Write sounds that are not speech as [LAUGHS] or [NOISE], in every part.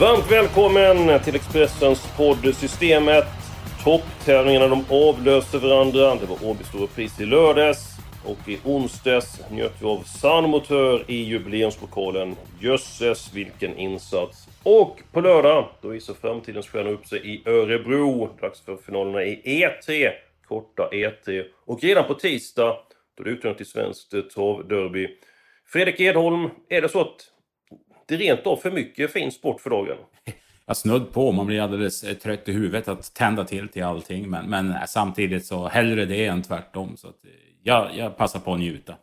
Varmt välkommen till Expressens podd Systemet. Topptävlingarna de avlöste varandra. Det var Åby Stora Pris i lördags. Och i onsdags njöt vi av Sandmotör i jubileumspokalen. Jösses vilken insats! Och på lördag, då visar framtidens stjärnor upp sig i Örebro. Dags för finalerna i E3. Korta E3. Och redan på tisdag, då är det utnämnt till svenskt travderby. Fredrik Edholm, är det så att det är rent av för mycket fin sport för dagen? [LAUGHS] Jag snudd på, man blir alldeles eh, trött i huvudet att tända till till allting. Men, men samtidigt så hellre det än tvärtom. Så att, eh, jag, jag passar på att njuta.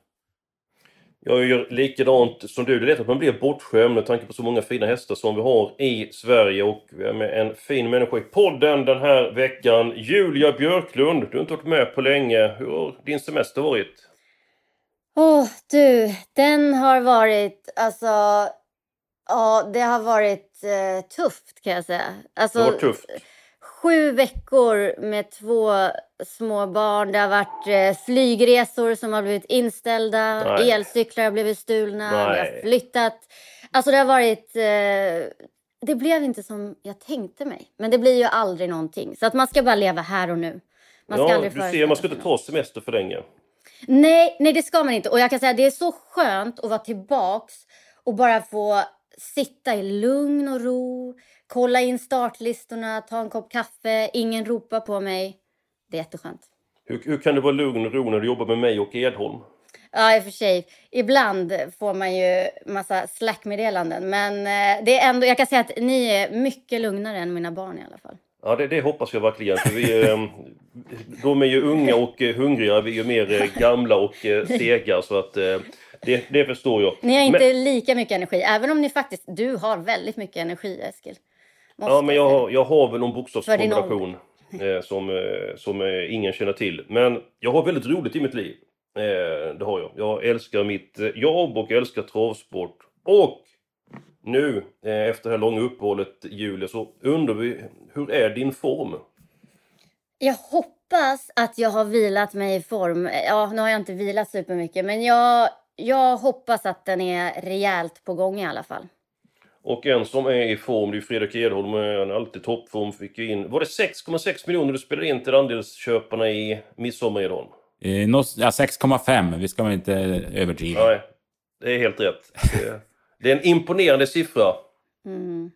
Jag gör likadant som du. Det är lätt att man blir bortskämd med tanke på så många fina hästar som vi har i Sverige. Och vi är med en fin människa i podden den här veckan. Julia Björklund, du har inte varit med på länge. Hur har din semester varit? Åh, oh, du. Den har varit, alltså... Ja, det har varit eh, tufft kan jag säga. Alltså, det var tufft. Sju veckor med två små barn. Det har varit eh, flygresor som har blivit inställda. Nej. Elcyklar har blivit stulna. Vi Nej. har flyttat. Alltså det har varit... Eh, det blev inte som jag tänkte mig. Men det blir ju aldrig någonting. Så att man ska bara leva här och nu. Man ska ja, aldrig du ser, man ska inte ta semester för länge. Nej, nej, det ska man inte. Och jag kan säga att det är så skönt att vara tillbaks och bara få sitta i lugn och ro, kolla in startlistorna, ta en kopp kaffe, ingen ropar på mig. Det är jätteskönt. Hur, hur kan du vara lugn och ro när du jobbar med mig och Edholm? Ja, i och för sig. Ibland får man ju massa slackmeddelanden. Men eh, det är ändå, jag kan säga att ni är mycket lugnare än mina barn i alla fall. Ja, det, det hoppas jag verkligen. För vi, eh, de är ju unga och eh, hungriga. Vi är ju mer gamla och sega. Så att det, det förstår jag. Ni har Men- inte lika mycket energi, även om ni faktiskt... Du har väldigt mycket energi, Eskil. Måste Ja, men jag har, jag har väl någon bokstavskombination eh, som, eh, som eh, ingen känner till. Men jag har väldigt roligt i mitt liv. Eh, det har jag. Jag älskar mitt eh, jobb och jag älskar travsport. Och nu, eh, efter det här långa uppehållet, Julia, så undrar vi, hur är din form? Jag hoppas att jag har vilat mig i form. Ja, nu har jag inte vilat supermycket, men jag, jag hoppas att den är rejält på gång i alla fall. Och en som är i form, det är Fredrik Edholm, han är alltid toppform. Fick in, var det 6,6 miljoner du spelade in till andelsköparna i midsommar Edholm? Eh, ja, 6,5. Vi ska väl inte överdriva. Nej, det är helt rätt. Det, det är en imponerande siffra. Mm.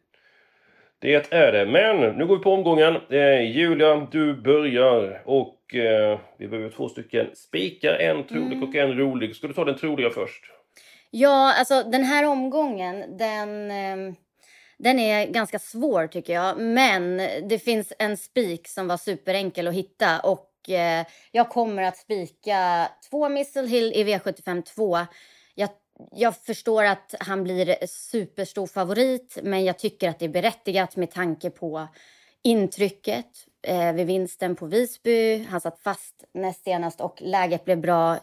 Det är det. Men nu går vi på omgången. Eh, Julia, du börjar och eh, vi behöver två stycken spikar. En trolig och en rolig. Ska du ta den troliga först? Ja, alltså den här omgången, den, ehm, den är ganska svår tycker jag. Men det finns en spik som var superenkel att hitta och eh, jag kommer att spika två Missile Hill i V75 2. Jag, jag förstår att han blir superstor favorit, men jag tycker att det är berättigat med tanke på intrycket eh, vid vinsten på Visby. Han satt fast näst senast och läget blev bra.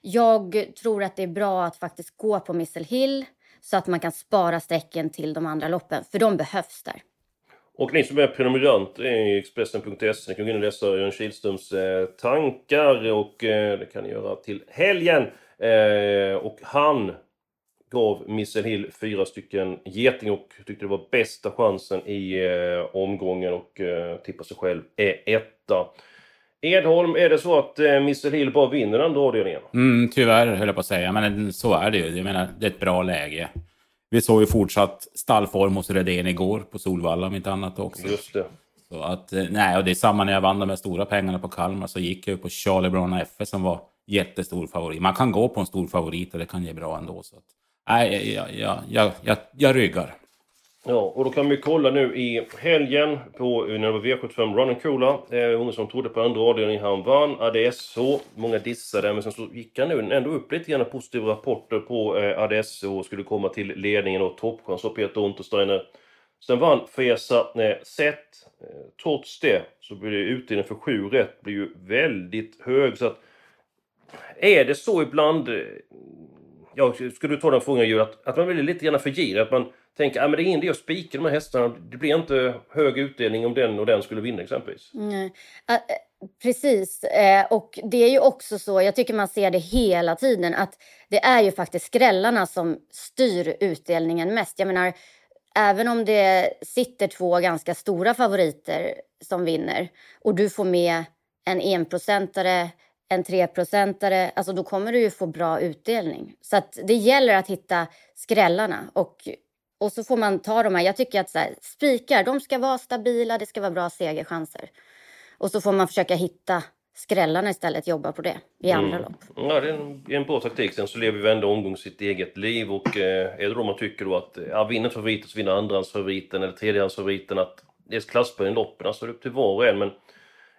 Jag tror att det är bra att faktiskt gå på Missile Hill så att man kan spara strecken till de andra loppen, för de behövs där. Och ni som är prenumerant i Expressen.se ni kan gå in och läsa Örjan Kihlströms eh, tankar och eh, det kan ni göra till helgen. Eh, och han gav Missile Hill fyra stycken geting och tyckte det var bästa chansen i eh, omgången och eh, tippar sig själv är etta. Edholm, är det så att eh, Missile Hill bara vinner andra avdelningen? Mm, tyvärr höll jag på att säga, men så är det ju. Jag menar, det är ett bra läge. Vi såg ju fortsatt stallform hos Redén igår på Solvalla om inte annat också. Just det. Så att, eh, nej, och det är samma när jag vann de här stora pengarna på Kalmar så gick jag ju på Charlie Brown FS som var jättestor favorit. Man kan gå på en stor favorit och det kan ge bra ändå. Så att, nej, jag, jag, jag, jag, jag ryggar. Ja, och då kan vi kolla nu i helgen på när det var V75 Run and Coola. Eh, som trodde på andra avdelningen, han vann. ADSO, många dissade, men sen så gick han nu ändå upp lite grann positiva rapporter på eh, ADSO och skulle komma till ledningen och toppchans och Peter Untersteiner. Sen vann Fesa eh, Eh, trots det så blir det utdelningen för sju rätt blir ju väldigt hög. Så att, är det så ibland, eh, jag skulle ska du ta den frågan Julia, att, att man blir lite gärna för girig? Att man tänker att ah, det är ingen idé att spika de här hästarna. Det blir inte hög utdelning om den och den skulle vinna exempelvis. Mm. Uh, precis. Uh, och det är ju också så, jag tycker man ser det hela tiden, att det är ju faktiskt skrällarna som styr utdelningen mest. Jag menar, även om det sitter två ganska stora favoriter som vinner och du får med en enprocentare, en treprocentare, alltså då kommer du ju få bra utdelning. Så att det gäller att hitta skrällarna och, och så får man ta de här. Jag tycker att så här, spikar, de ska vara stabila, det ska vara bra segerchanser. Och så får man försöka hitta skrällarna istället, jobba på det i andra mm. lopp. Ja, det är en, en bra taktik. Sen så lever vi varenda omgång sitt eget liv och eh, är det då man tycker då att ja, vinner favoriten så vinner andrahandsfavoriten eller tredjehandsfavoriten att det är i loppen, alltså det är upp till var och en. Men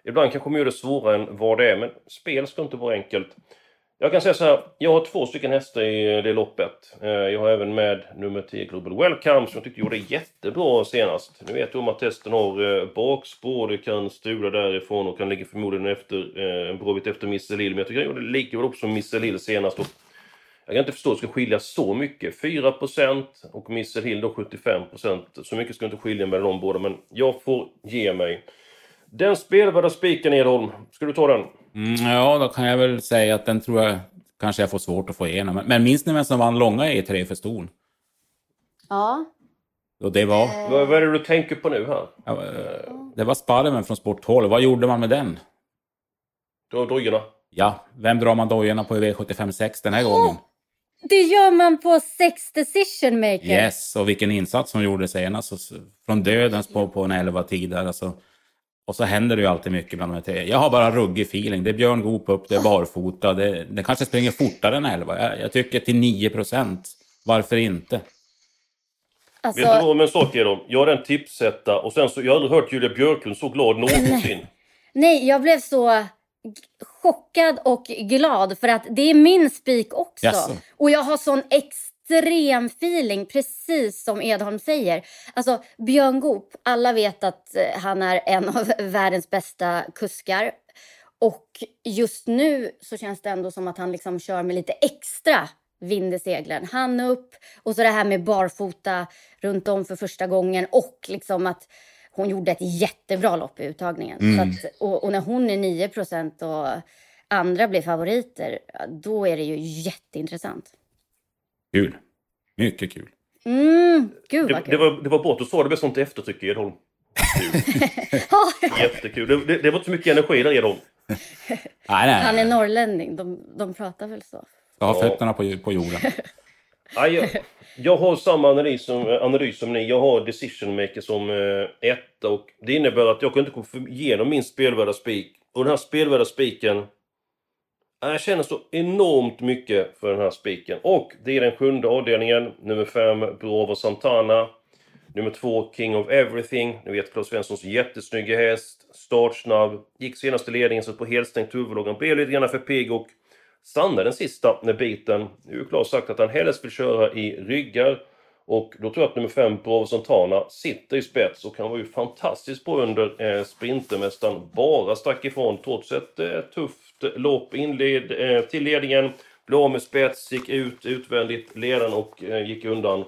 ibland kanske man gör det svårare än vad det är, men spel ska inte vara enkelt. Jag kan säga så här, jag har två stycken hästar i det loppet. Eh, jag har även med nummer 10 Global Welcome som jag tyckte gjorde jättebra senast. Nu vet du om att hästen har eh, bakspår, det kan strula därifrån och kan ligga förmodligen efter, eh, en bra bit efter Missel Lill. Men jag tycker han gjorde lika bra som Missel Lill senast. Och jag kan inte förstå att det ska skilja så mycket. 4% och Missel Hill då 75%. Så mycket ska inte skilja mellan de båda, men jag får ge mig. Den spelvärda spiken Edholm, ska du ta den? Mm, ja, då kan jag väl säga att den tror jag kanske jag får svårt att få igenom. Men minns ni vem som vann långa E3 för ston? Ja. Och det var? Eh. Vad, är det du tänker på nu här? Ja, det var Sparven från Sport 12. Vad gjorde man med den? Dojorna? Ja, vem drar man dojorna på i V75 6 den här gången? Det gör man på Sex Decision Maker! Yes, och vilken insats hon gjorde senast. Från dödens på, på en 11 tid där. Alltså. Och så händer det ju alltid mycket bland de här tre. Jag har bara ruggig feeling. Det är Björn Goop upp, det är barfota. Det, det kanske springer fortare än 11. Jag, jag tycker till 9 procent. Varför inte? Alltså... Vet du vad med en sak är då? Jag är en tipsetta och sen så, jag har aldrig hört Julia Björklund så glad någonsin. [LAUGHS] Nej, jag blev så chockad och glad för att det är min spik också. Yes. Och jag har sån extrem feeling, precis som Edholm säger. Alltså, Björn Goop, alla vet att eh, han är en av [LAUGHS] världens bästa kuskar. Och just nu så känns det ändå som att han liksom kör med lite extra vind i seglen. Han upp och så det här med barfota runt om för första gången och liksom att hon gjorde ett jättebra lopp i uttagningen. Mm. Att, och, och, när hon är 9% och andra blir favoriter, då är det ju jätteintressant. Kul. Mycket kul. Mm, gud det, det, var, det var bra att du sa det med sånt eftertryck, Edholm. [LAUGHS] Jättekul. Det, det, det, var inte så mycket energi där, Edholm. [LAUGHS] nej, nej. Han är norrlänning, de, de pratar väl så. Ska ha fötterna på, på jorden. [LAUGHS] ja, jag, jag, har samma analys som, analys som ni. Jag har Decision Maker som eh, etta och det innebär att jag kan inte gå igenom min spelvärda spik. Och den här spelvärda spiken jag känner så enormt mycket för den här spiken. Och det är den sjunde avdelningen. Nummer fem, Bravo Santana. Nummer två, King of Everything. Ni vet Claes Svenssons jättesnygga häst. Startsnabb. Gick senaste ledningen så på helstängt huvudlågan. Blev lite grann för pigg och stannade den sista biten. Nu har Claes sagt att han helst vill köra i ryggar. Och då tror jag att nummer 5, Bravo Santana, sitter i spets och han var ju fantastiskt bra under eh, Sprintermästaren. Bara stack ifrån trots ett eh, tufft lopp. Inled eh, till ledningen, blev av med spets, gick ut utvändigt ledaren och eh, gick undan.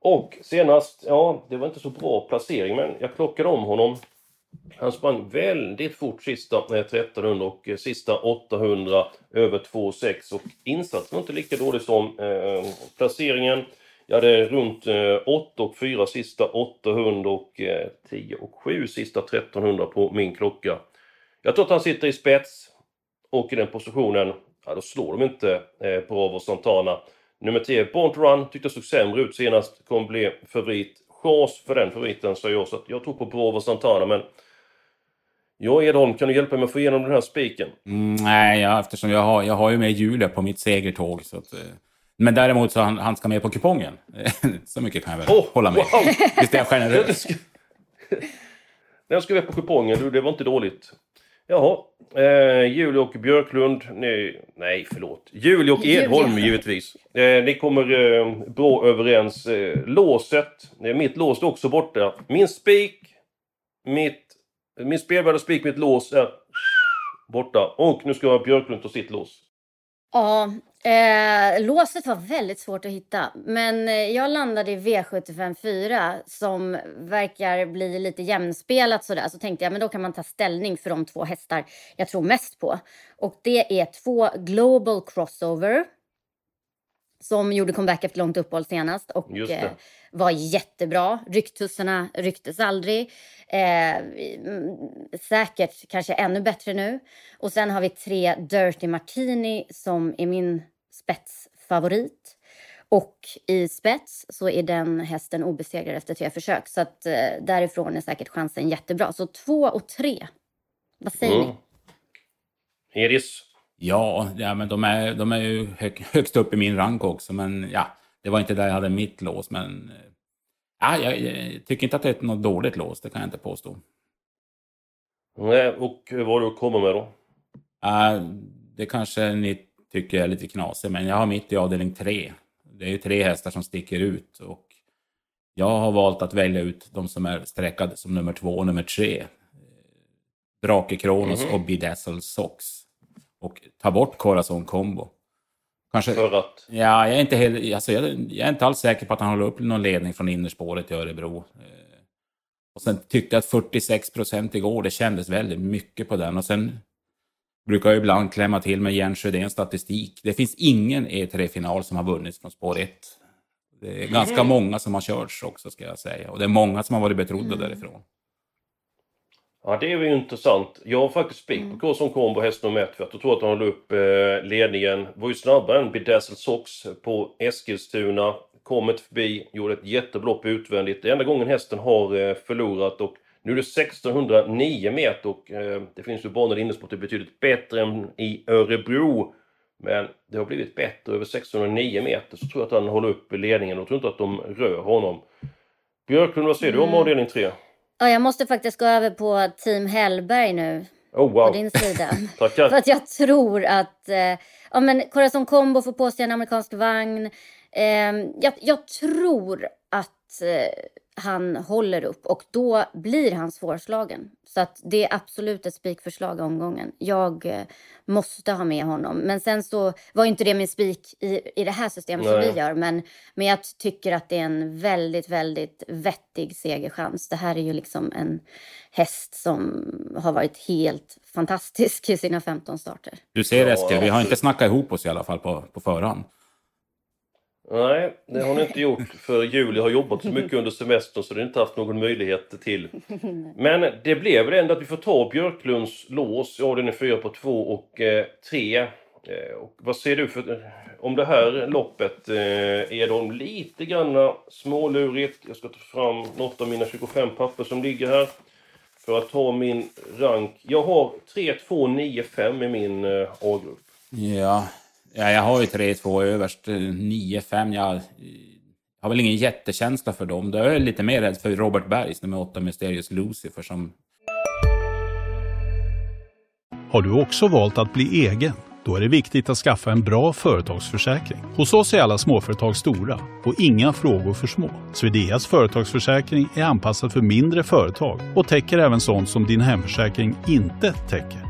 Och senast, ja, det var inte så bra placering men jag plockade om honom. Han sprang väldigt fort sista eh, 1300 och eh, sista 800 över 2,6 och insatsen var inte lika dålig som eh, Ja, Jag hade runt eh, 8 och 4 sista 800 och eh, 10 och 7 sista 1300 på min klocka. Jag tror att han sitter i spets och i den positionen, ja då slår de inte eh, Bravo Santana. Nummer 10, Born to Run, tyckte såg sämre ut senast, kommer bli favorit. Chans för den favoriten, säger jag, så att jag tror på Bravo Santana, men Ja, Edholm, kan du hjälpa mig att få igenom den här spiken? Mm, nej, ja, eftersom jag har, jag har ju med Julia på mitt segertåg. Så att, eh, men däremot så han, han ska med på kupongen. [LAUGHS] så mycket kan jag väl oh, hålla med. Wow. Visst är jag generös? Den ska med på kupongen, du, det var inte dåligt. Jaha. Eh, Julia och Björklund. Nej, nej förlåt. Julia och Edholm givetvis. Eh, ni kommer eh, bra överens. Eh, låset. Eh, mitt lås är också borta. Min spik. Mitt... Min spelvärda spik, mitt lås är borta. Och nu ska Björklund ta sitt lås. Ja, eh, låset var väldigt svårt att hitta. Men eh, jag landade i V75 4 som verkar bli lite jämnspelat sådär. Så tänkte jag men då kan man ta ställning för de två hästar jag tror mest på. Och det är två Global Crossover som gjorde comeback efter långt uppehåll senast och eh, var jättebra. Rycktussarna rycktes aldrig. Eh, säkert kanske ännu bättre nu. Och sen har vi tre Dirty Martini som är min spetsfavorit. Och i spets så är den hästen obesegrad efter tre försök. Så att eh, därifrån är säkert chansen jättebra. Så två och tre. Vad säger mm. ni? Hedis? Ja, ja men de är, de är ju hög, högst upp i min rank också. Men ja, det var inte där jag hade mitt lås. Men ja, jag, jag tycker inte att det är något dåligt lås, det kan jag inte påstå. Nej, och vad har du att komma med då? Uh, det kanske ni tycker är lite knasigt, men jag har mitt i avdelning tre. Det är ju tre hästar som sticker ut. Och jag har valt att välja ut de som är sträckade som nummer två och nummer tre. Drake Kronos mm -hmm. och Bedazzle Sox och ta bort Corazon Combo. Kanske, för att? Ja, jag är, inte helt, alltså jag, jag, är inte alls säker på att han håller upp någon ledning från innerspåret i Örebro. Eh, och sen tyckte jag att 46 procent igår, det kändes väldigt mycket på den. Och sen brukar ibland klämma till med Jens Sjödéns statistik. Det finns ingen E3-final som har vunnits från spår 1. Det är ganska många som har körts också, ska jag säga. Och det är många som har varit betrodda mm. därifrån. Ja, det är ju intressant. Jag har faktiskt spik på mm. som Combo häst nummer ett för jag tror att han håller upp eh, ledningen. Var ju snabbare än Bedazzled Sox på Eskilstuna. Kommit förbi, gjorde ett jätteblopp utvändigt. Det enda gången hästen har eh, förlorat och nu är det 1609 meter och eh, det finns ju banor i innersport betydligt bättre än i Örebro. Men det har blivit bättre över 1609 meter så tror jag att han håller upp ledningen och tror inte att de rör honom. Björklund, vad säger mm. du om mm. avdelning 3? Ja, jag måste faktiskt gå över på Team Hellberg nu. Oh, wow. På din sida. [LAUGHS] Tackar. För att jag tror att... Eh, ja, men Corazon Combo får på sig en amerikansk vagn. Eh, jag, jag, tror att eh, han håller upp och då blir han svårslagen. Så att det är absolut ett spikförslag i omgången. Jag eh, måste ha med honom. Men sen så var inte det min spik i, i det här systemet Nej. som vi gör. Men, men jag tycker att det är en väldigt, väldigt vettig segerchans. Det här är ju liksom en häst som har varit helt fantastisk i sina 15 starter. Du ser Eskil, vi har inte snackat ihop oss i alla fall på, på förhand. Nej, det har ni inte gjort för Julia har jobbat så mycket under semestern så det har inte haft någon möjlighet till. Men det blev väl ändå att vi får ta Björklunds lås, ja den är 4 på 2 och 3. Eh, eh, och vad ser du för, eh, om det här loppet? Eh, är de lite grann smålurigt? Jag ska ta fram något av mina 25 papper som ligger här. För att ta min rank. Jag har 3, 2, 9, 5 i min eh, A-grupp. Ja, Ja, jag har ju 3-2 överst, eh, 9-5. Jag har väl ingen jättekänsla för dem. Då är jag lite mer rädd för Robert Bergs nummer 8 Mysterious Lucifer som... Har du också valt att bli egen? Då är det viktigt att skaffa en bra företagsförsäkring. Hos oss är alla småföretag stora och inga frågor för små. Swedeas företagsförsäkring är anpassad för mindre företag och täcker även sånt som din hemförsäkring inte täcker.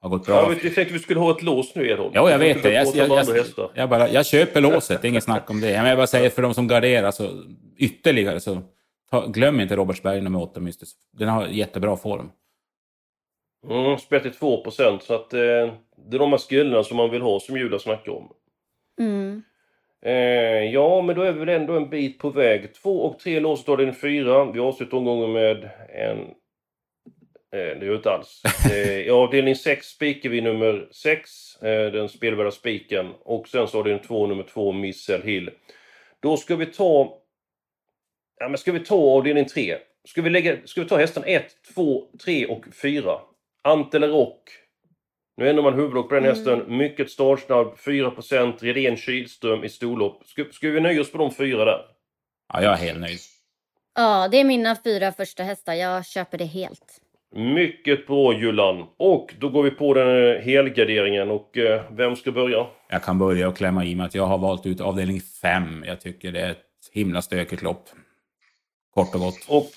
har gått bra. Ja, vi tänkte vi skulle ha ett lås nu Edholm. Ja, jag vet det. Jag, jag, jag, jag, bara, jag köper låset, det är inget snack om det. Men jag bara säger för de som garderar så ytterligare så ta, glöm inte Robertsberg nummer 8 Mystisk. Den har jättebra form. Mm, spelat till 2 procent så att eh, det är de här skulderna som man vill ha som Julia snackar om. Mm. Eh, ja, men då är vi väl ändå en bit på väg. Två och tre lås, då är det en fyra. Vi avslutar omgången med en det gör det inte alls. I avdelning 6 spikar vi nummer 6, den spelvärda spiken. Och sen så avdelning 2, nummer 2, Missel Hill. Då ska vi ta... Ja, men ska vi ta avdelning 3? Ska vi, lägga, ska vi ta hästen 1, 2, 3 och 4? Ant eller Rock? Nu ändrar man huvudlock på den mm. hästen. Mycket startsnabb, 4 Redén Kihlström i storlopp. Ska, ska vi nöja oss på de fyra där? Ja, jag är helt nöjd. Ja, det är mina fyra första hästar. Jag köper det helt. Mycket bra Jullan. Och då går vi på den eh, helgarderingen och eh, vem ska börja? Jag kan börja och klämma i med att jag har valt ut avdelning 5. Jag tycker det är ett himla stökigt lopp. Kort och gott. Och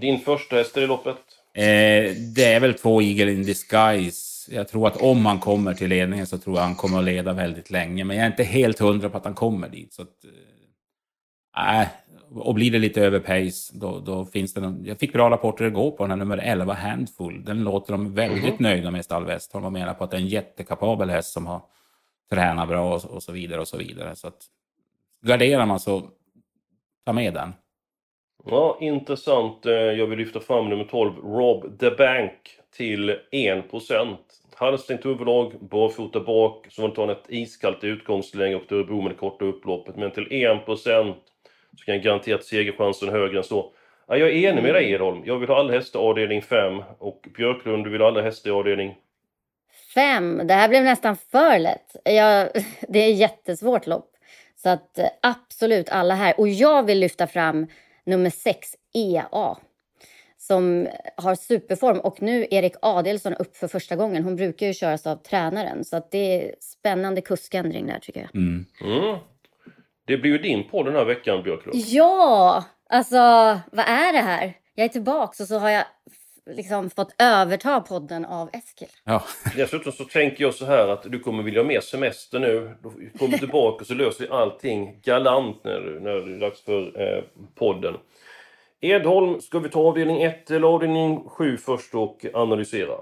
din första häst i loppet? Eh, det är väl två Eagle in Disguise. Jag tror att om han kommer till ledningen så tror jag han kommer att leda väldigt länge. Men jag är inte helt hundra på att han kommer dit. Så att, eh, och blir det lite över pace, då, då finns det någon, Jag fick bra rapporter igår på den här nummer 11, Handful. Den låter de väldigt mm. nöjda med, Stall Westholm. De menar på att det är en jättekapabel häst som har tränat bra och, och, så vidare och så vidare. Så att garderar man så ta med den. Ja, intressant. Eh, jag vill lyfta fram nummer 12, Rob the Bank, till 1%. Halvstängt huvudlag, barfota bak, så man tar ett iskallt utgångsläge och Örebro med det korta upploppet. Men till 1% så kan jag garantera att segerchansen är högre än så. Ja, jag är enig med dig. Edholm. Jag vill ha alla hästar avdelning 5 och Björklund, du vill ha alla hästar i avdelning 5. Det här blev nästan för lätt. Jag, [LAUGHS] det är ett jättesvårt lopp. Så att eh, absolut alla här. Och jag vill lyfta fram nummer 6, EA. Som har superform. Och nu Erik Adelsson upp för första gången. Hon brukar ju köras av tränaren. Så att det är spännande kuskändring där tycker jag. Mm. Mm. Det blir ju din podd den här veckan, Björklund. Ja! Alltså, vad är det här? Jag är tillbaka och så har jag liksom fått överta podden av Eskil. Ja. [LAUGHS] Dessutom så tänker jag så här att du kommer vilja ha mer semester nu. Då kommer du tillbaka och så löser vi allting galant när, när det är dags för eh, podden. Edholm, ska vi ta avdelning 1 eller avdelning 7 först och analysera?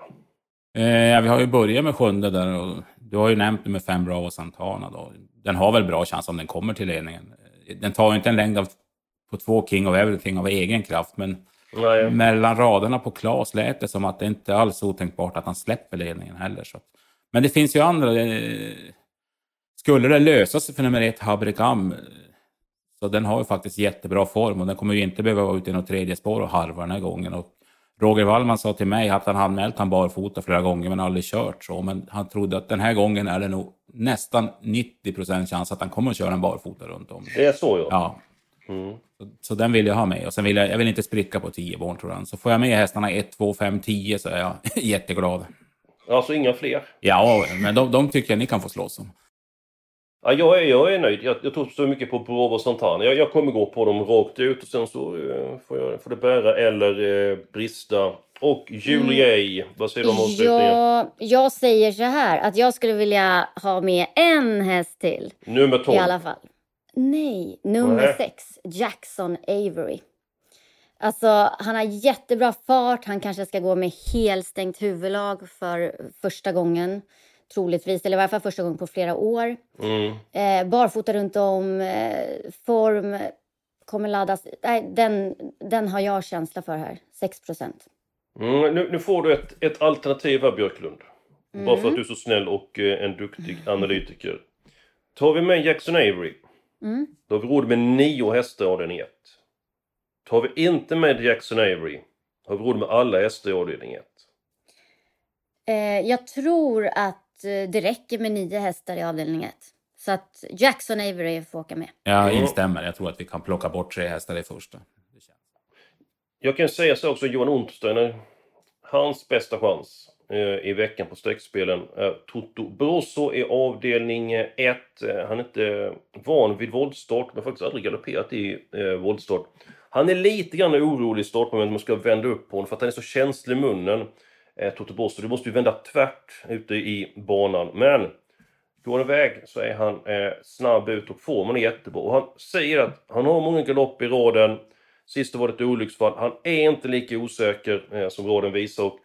Eh, vi har ju börjat med sjunde där och du har ju nämnt med fem Bravo Santana då. Den har väl bra chans om den kommer till ledningen. Den tar ju inte en längd av, på två King of Everything av egen kraft, men Nej. mellan raderna på Klas lät det som att det inte alls är otänkbart att han släpper ledningen heller. Så. Men det finns ju andra. Eh, skulle det lösa sig för nummer ett, Habrikam, så den har ju faktiskt jättebra form och den kommer ju inte behöva vara ute i något tredje spår och harva den här gången. Och Roger Wallman sa till mig att han anmält han barfota flera gånger men aldrig kört så. Men han trodde att den här gången är det nog nästan 90 procent chans att han kommer att köra en barfota runt om. Det är så ja. Ja. Mm. Så, så, den vill jag ha med. Och sen vill jag, jag vill inte spricka på 10 barn tror jag. Så får jag med hästarna 1, 2, 5, 10 så är jag [LAUGHS] jätteglad. Alltså inga fler? Ja, men de, de tycker jag ni kan få slåss om. Ja, jag, är, jag är nöjd. Jag, jag tror så mycket på Bravo Santana. Jag, jag kommer gå på dem rakt ut och sen så uh, får, jag, får det bära eller uh, brista. Och Julie, mm. vad säger du om avslutningen? Ja, jag säger så här att jag skulle vilja ha med en häst till. Nummer 12? I alla fall. Nej, nummer Nej. 6. Jackson Avery. Alltså, han har jättebra fart. Han kanske ska gå med helstängt huvudlag för första gången troligtvis, eller i varje fall första gången på flera år. Mm. Eh, barfota runt om, eh, form kommer laddas. Nej, den, den har jag känsla för här, 6 procent. Mm, nu, nu, får du ett, ett alternativ här Björklund. Mm. Bara för att du är så snäll och eh, en duktig analytiker. Tar vi med Jackson Avery, mm. då har vi råd med nio hästar i avdelning 1. Tar vi inte med Jackson Avery, har vi råd med alla hästar i avdelning 1. Eh, jag tror att Eh, det räcker med nio hästar i avdelning 1. Så att Jackson Avery får åka med. Jag instämmer. Jag tror att vi kan plocka bort tre hästar i första. Jag kan säga så också, Johan Untersteiner. Hans bästa chans eh, i veckan på streckspelen är Toto Brosso i avdelning 1. Eh, han är inte van vid voltstart, men faktiskt aldrig galopperat i eh, voltstart. Han är lite grann orolig i startmomentet, man ska vända upp på honom för att han är så känslig i munnen eh, Toto Bosso. Du måste ju vända tvärt ute i banan. Men går han iväg så är han eh, snabb ut och formen är jättebra. Och han säger att han har många galopp i raden. Sist var det ett olycksfall. Han är inte lika osäker eh, som raden visar. Och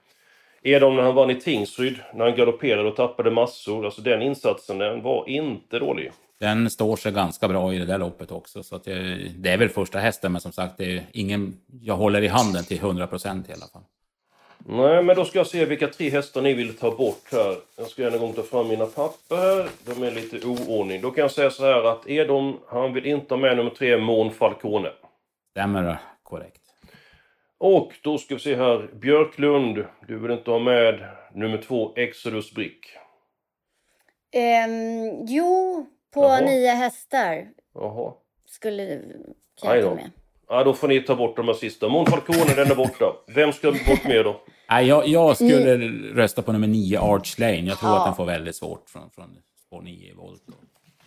Edholm när han vann i Tingsryd, när han galopperade och tappade massor. Alltså den insatsen, den var inte dålig. Den står sig ganska bra i det där loppet också. Så att jag, det är väl första hästen, men som sagt, det är ingen jag håller i handen till 100 procent i alla fall. Nej, men då ska jag se vilka tre hästar ni vill ta bort här. Jag ska en gång ta fram mina papper här. De är lite oordning. Då kan jag säga så här att Edon, han vill inte ha med nummer tre, Mån Falcone. Stämmer? Korrekt. Och då ska vi se här. Björklund, du vill inte ha med nummer två, Exodus Brick. Ehm, jo, på Jaha. nio hästar Jaha. skulle kan jag ta med. Ja, då får ni ta bort de här sista. Mån Falcone, den är borta. Vem ska bort med då? Nej, jag, jag skulle rösta på nummer 9, Arch Lane. Jag tror Ja. att den får väldigt svårt från, från spår 9 i volt.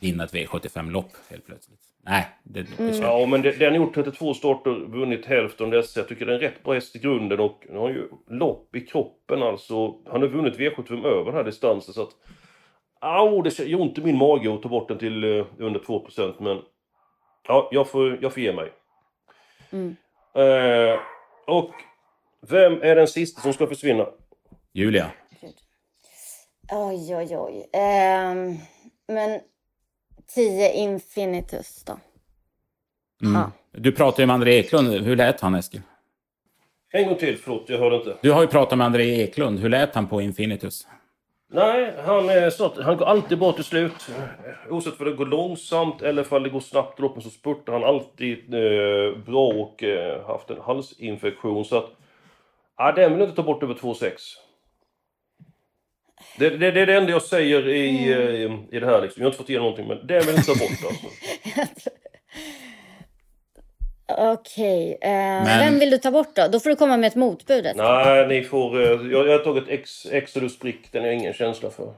Vinna ett V75-lopp helt plötsligt. Nej, det, det Mm. Ja, men det, den har gjort 32 starter, vunnit hälften dessa. Jag tycker det är en rätt bra häst i grunden och den har ju lopp i kroppen alltså. Han har vunnit V75 över den här distansen så att... Au, det gör ont i min mage att ta bort den till eh, under 2% men... Ja, jag får, jag får ge mig. Mm. Eh, och vem är den sista som ska försvinna? Julia. Oj, oj, oj. Ehm, men 10 Infinitus då? Mm. Du pratade ju med André Eklund. Hur lät han, Eskil? En gång till, förlåt, jag hörde inte. Du har ju pratat med André Eklund. Hur lät han på Infinitus? Nej, han, är snart, han går alltid bra till slut. Oavsett om det går långsamt eller om det går snabbt i loppen så spurtar han alltid eh, bra och eh, haft en halsinfektion. Så att... Ja, den vill jag inte ta bort över 2,6. Det, det, det är det enda jag säger i, eh, i det här liksom. Jag har inte fått igenom någonting men den vill jag inte ta bort alltså. [LAUGHS] Okej. eh, Men- Vem vill du ta bort då? Då får du komma med ett motbud. Nej, ni får... Eh, jag, jag har tagit ex, Exodus Brick, den har jag ingen känsla för.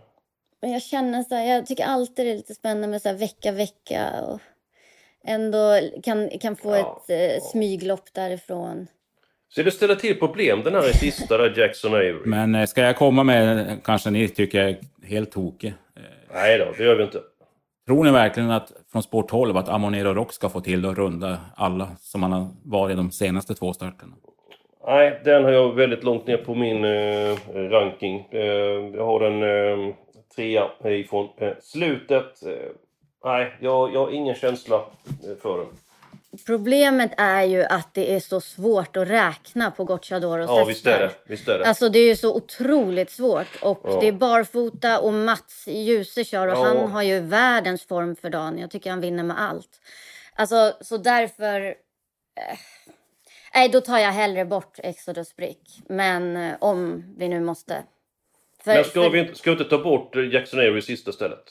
Men jag känner så här, jag tycker alltid det är lite spännande med så här vecka, vecka och ändå kan, kan få Ja. ett eh, smyglopp därifrån. Så det ställer till problem den här sista där, Jackson Avery. Men eh, ska jag komma med, kanske ni tycker jag är helt tokig. Eh, Nej då, det gör vi inte. Tror ni verkligen att från spår 12 att Amonero Rock ska få till att runda alla som han har varit de senaste två starterna? Nej, den har jag väldigt långt ner på min eh, ranking. Eh, jag har en eh, trea ifrån eh, slutet. Eh, nej, jag, jag har ingen känsla eh, för den. Problemet är ju att det är så svårt att räkna på Gocciadoros Ja, visst är det. Visst är det. Alltså det är ju så otroligt svårt och Ja. det är barfota och Mats Djuse kör och Ja. han har ju världens form för dagen. Jag tycker han vinner med allt. Alltså så därför... Eh, nej, då tar jag hellre bort Exodus Brick. Men eh, om vi nu måste. För, Men ska för vi, inte, ska vi inte ta bort Jackson Avery i sista stället?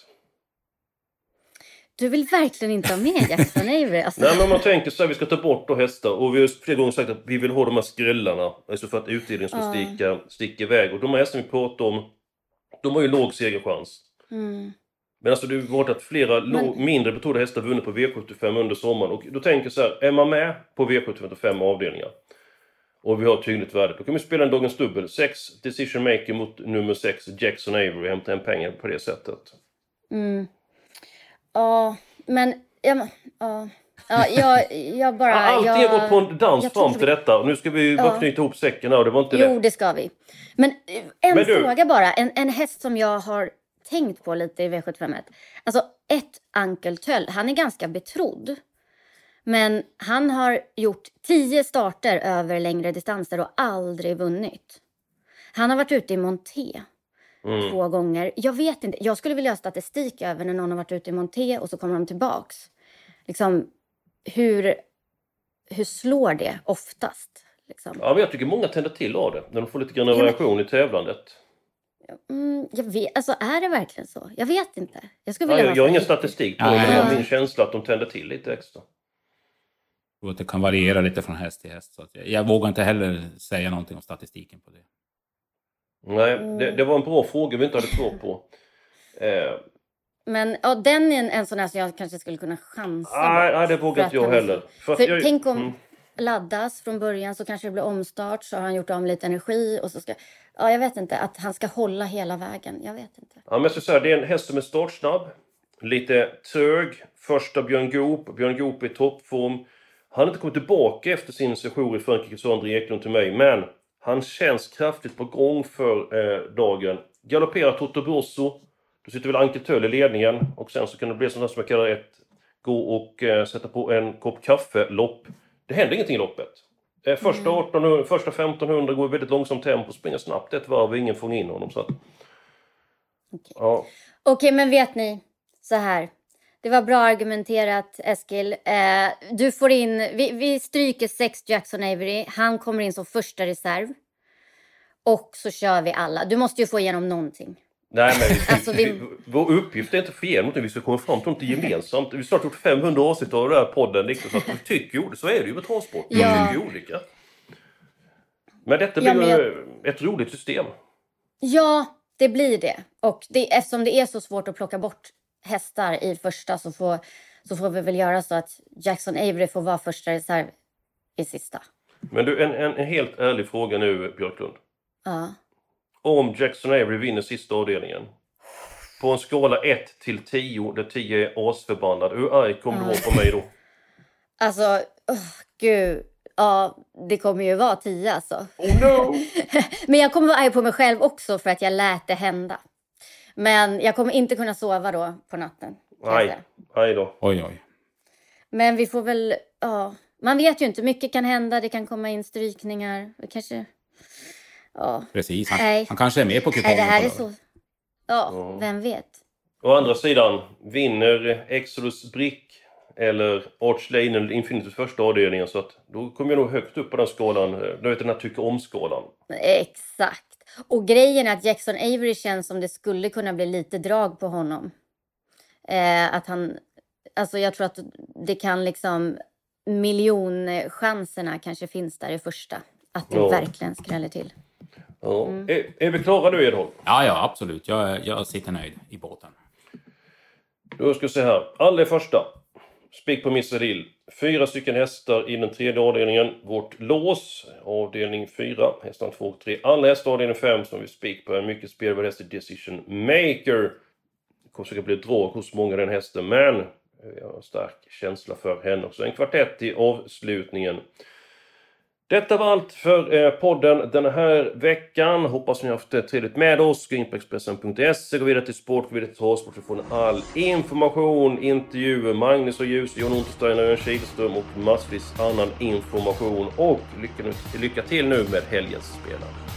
Du vill verkligen inte ha med Jackson Avery? Alltså, Nej, men om man tänker så här, vi ska ta bort då hästar och vi har flera gånger sagt att vi vill ha de här skrällarna. Alltså för att utdelningen ska Ja. sticka, sticka iväg. Och de här hästarna vi pratar om, de har ju låg segerchans. mm. Men alltså det har varit att flera Men- mindre betrodda hästar vunnit på V75 under sommaren. Och då tänker jag så här, är man med på V75 avdelningar och vi har ett tydligt värde, då kan vi spela en Dagens Dubbel. 6 Decision Maker mot nummer 6 Jackson Avery och hämta hem pengar på det sättet. Mm. Ja, men... Ja, ja. Ja, jag, jag bara... Allting [LAUGHS] jag, har gått på en dans jag fram till detta. Och nu ska vi bara Ja. knyta ihop säcken här och det var inte Jo, lätt. det ska vi. Men eh, en Men du- fråga bara. En, en häst som jag har tänkt på lite i V75. Alltså, ett Ankeltöll, han är ganska betrodd. Men han har gjort tio starter över längre distanser och aldrig vunnit. Han har varit ute i monté Mm. två gånger. Jag vet inte. Jag skulle vilja ha statistik över när någon har varit ute i monté och så kommer de tillbaks. Liksom, hur, hur slår det oftast? Liksom? Ja, men jag tycker många tänder till av det. När de får lite grann variation i tävlandet. Mm, jag vet, alltså är det verkligen så? Jag vet inte. Jag skulle Ja, vilja jag, ha jag har ingen statistik. på det, men Nej. min känsla att de tänder till lite extra. Jag tror att det kan variera lite från häst till häst. Så att jag, jag vågar inte heller säga någonting om statistiken på det. Nej, Mm. det, det var en bra fråga vi inte hade svar på. Eh, Men ja, den är en, en sån här som jag kanske skulle kunna chansa nej, nej, det vågar inte jag heller. För För jag, tänk om Mm. laddas från början så kanske det blir omstart så har han gjort av med lite energi och så ska... Ja, jag vet inte. Att han ska hålla hela vägen. Jag vet inte. Ja, men jag ska säga, det är en häst som är startsnabb. Lite trög. Första Björn Goop. Björn Goop i toppform. Han har inte kommit tillbaka efter sin session i Frankrike, sa André Eklund till mig. Men han känns kraftigt på gång för eh, dagen. Galopperar Toto Rosso. Då sitter väl Anke Töll i ledningen. Och sen så kan det bli sånt här som jag kallar ett gå och eh, sätta på en kopp kaffe-lopp. Det händer ingenting i loppet. Eh, Första, 1800, första 1500 går i väldigt långsamt tempo, springer snabbt ett varv och ingen får in honom. Så att, Okej. ja. Okej, men vet ni? Så här. Det var bra argumenterat, Eskil. Eh, du får in... Vi, vi stryker sex Jackson Avery. Han kommer in som första reserv. Och så kör vi alla. Du måste ju få igenom någonting. Nej, men vi, [LAUGHS] Alltså, vi- vi, vår uppgift är inte att få igenom någonting, vi ska komma fram till något gemensamt. Vi har snart gjort 500 avsnitt av den här podden, liksom, så att vi tycker ju, så är det ju med travsport. Vi Ja. tycker olika. Men detta Ja, blir men ju ett roligt system. Ja, det blir det. Och det, eftersom det är så svårt att plocka bort hästar i första så får, så får vi väl göra så att Jackson Avery får vara första reserv i sista. Men du, en, en, en helt ärlig fråga nu, Björklund. Ja. Om Jackson Avery vinner sista avdelningen. På en skala 1 till 10, där 10 är asförbannad. Hur arg kommer du vara på mig då? Alltså, oh, gud. Ja, det kommer ju vara tio alltså. Oh no! [LAUGHS] Men jag kommer vara arg på mig själv också för att jag lät det hända. Men jag kommer inte kunna sova då på natten. Nej, aj då. Oj, oj. Men vi får väl, ja. Man vet ju inte, mycket kan hända, det kan komma in strykningar. Det kanske, ja. Precis. Han, Nej. han kanske är med på Nej, kupongen. det här är så... Ja, Ja. vem vet? Å andra sidan, vinner Exodus Brick eller Arch Lane eller Infinitus första avdelningen så att då kommer jag nog högt upp på den skalan. eh, Du vet den här tycker om-skalan. Exakt. Och grejen är att Jackson Avery känns som det skulle kunna bli lite drag på honom. Eh, att han... Alltså jag tror att det kan liksom... Miljonchanserna kanske finns där i första. Att det Ja. verkligen skräller till. Ja. Mm. Är, är vi klara nu Edholm? Ja, ja, absolut. Jag, jag sitter nöjd i båten. Då ska vi se här. Allra första. Spik på Missadill. Fyra stycken hästar i den tredje avdelningen. Vårt lås, avdelning 4, hästarna 2 och 3. Alla hästar avdelning 5 som vi spik på. En mycket spelvärd häst i Decision Maker. Det kommer säkert bli ett drag hos många den hästen, men jag har en stark känsla för henne också. En kvartett i avslutningen. Detta var allt för eh, podden den här veckan. Hoppas ni har haft det trevligt med oss. Gå in på Expressen.se, gå vidare till sport, gå vidare till travsport så får ni all information, intervjuer, Magnus och Ljus, John Untersteiner, Örjan Kihlström och massvis annan information. Och lycka, lycka till nu med helgens spelande.